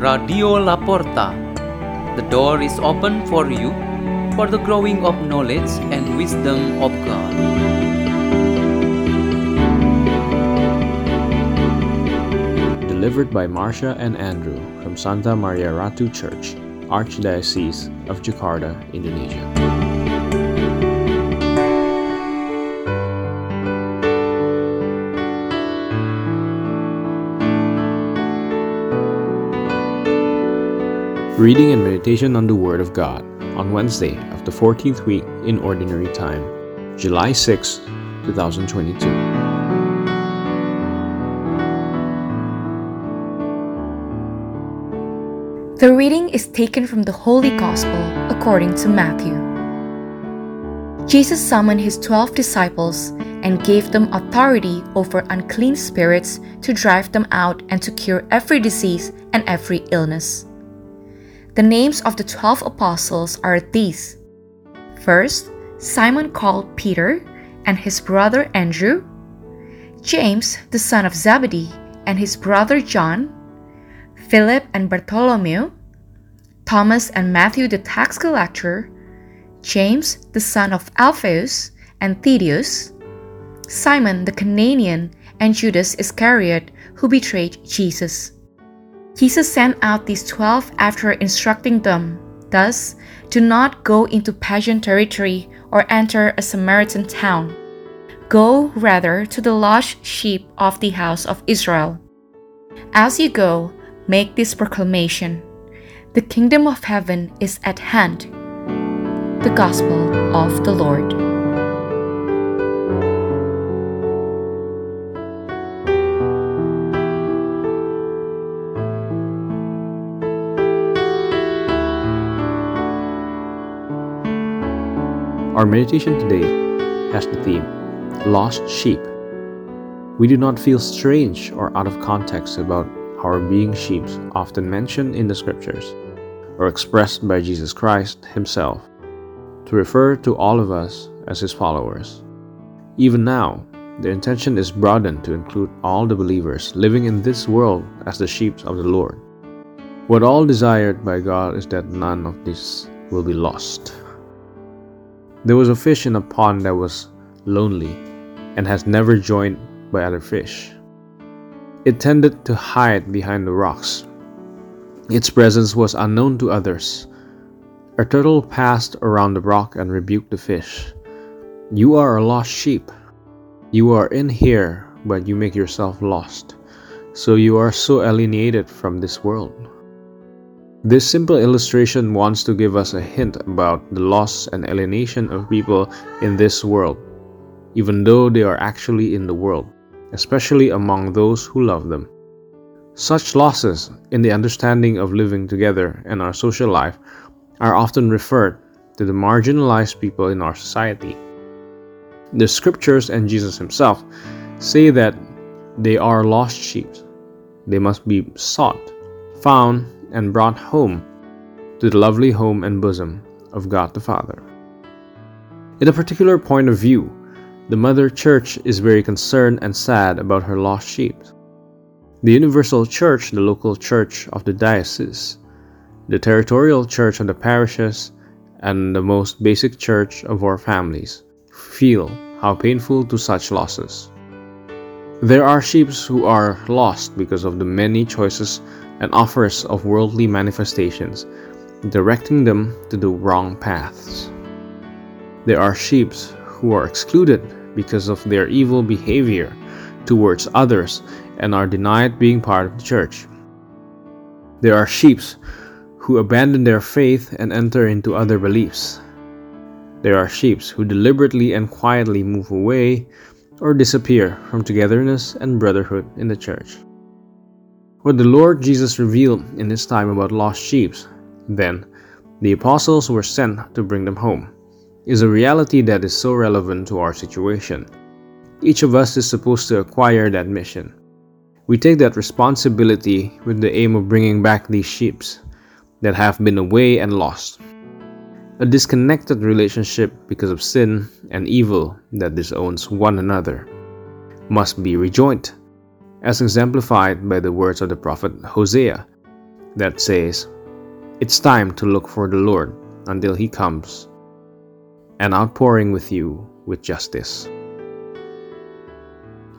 Radio La Porta. The door is open for you for the growing of knowledge and wisdom of God. Delivered by Marsha and Andrew from Santa Maria Ratu Church, Archdiocese of Jakarta, Indonesia. Reading and meditation on the Word of God on Wednesday of the 14th week in Ordinary Time, July 6, 2022. The reading is taken from the Holy Gospel according to Matthew. Jesus summoned his twelve disciples and gave them authority over unclean spirits to drive them out and to cure every disease and every illness. The names of the twelve apostles are these First, Simon called Peter and his brother Andrew, James the son of Zebedee and his brother John, Philip and Bartholomew, Thomas and Matthew the tax collector, James the son of Alphaeus and Thaddeus, Simon the Cananaean, and Judas Iscariot, who betrayed Jesus. Jesus sent out these twelve after instructing them, thus, do not go into pagan territory or enter a Samaritan town. Go rather to the lost sheep of the house of Israel. As you go, make this proclamation The kingdom of heaven is at hand. The Gospel of the Lord. Our meditation today has the theme Lost Sheep. We do not feel strange or out of context about our being sheep often mentioned in the scriptures or expressed by Jesus Christ himself to refer to all of us as his followers. Even now, the intention is broadened to include all the believers living in this world as the sheep of the Lord. What all desired by God is that none of this will be lost. There was a fish in a pond that was lonely and has never joined by other fish. It tended to hide behind the rocks. Its presence was unknown to others. A turtle passed around the rock and rebuked the fish. You are a lost sheep. You are in here, but you make yourself lost. So you are so alienated from this world. This simple illustration wants to give us a hint about the loss and alienation of people in this world, even though they are actually in the world, especially among those who love them. Such losses in the understanding of living together and our social life are often referred to the marginalized people in our society. The scriptures and Jesus himself say that they are lost sheep. They must be sought, found, and brought home to the lovely home and bosom of God the Father. In a particular point of view, the Mother Church is very concerned and sad about her lost sheep. The Universal Church, the local church of the diocese, the territorial church of the parishes, and the most basic church of our families feel how painful to such losses. There are sheep who are lost because of the many choices and offers of worldly manifestations, directing them to the wrong paths. There are sheep who are excluded because of their evil behavior towards others and are denied being part of the church. There are sheep who abandon their faith and enter into other beliefs. There are sheep who deliberately and quietly move away or disappear from togetherness and brotherhood in the church. What the Lord Jesus revealed in his time about lost sheep, then, the apostles were sent to bring them home, is a reality that is so relevant to our situation. Each of us is supposed to acquire that mission. We take that responsibility with the aim of bringing back these sheep that have been away and lost. A disconnected relationship because of sin and evil that disowns one another must be rejoined as exemplified by the words of the prophet Hosea that says, It's time to look for the Lord until he comes, an outpouring with you with justice.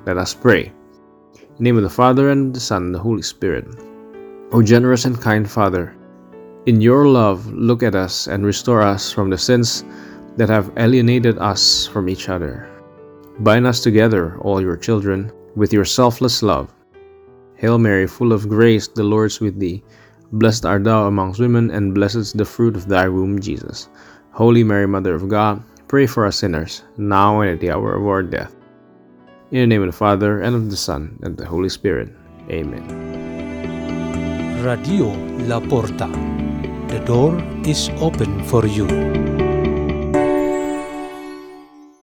Let us pray. Name of the Father, and the Son, and the Holy Spirit. O generous and kind Father, in your love, look at us and restore us from the sins that have alienated us from each other. Bind us together, all your children, with your selfless love. Hail Mary, full of grace, the Lord is with thee. Blessed art thou amongst women, and blessed is the fruit of thy womb, Jesus. Holy Mary, Mother of God, pray for us sinners, now and at the hour of our death. In the name of the Father, and of the Son, and of the Holy Spirit. Amen. Radio La Porta. The door is open for you.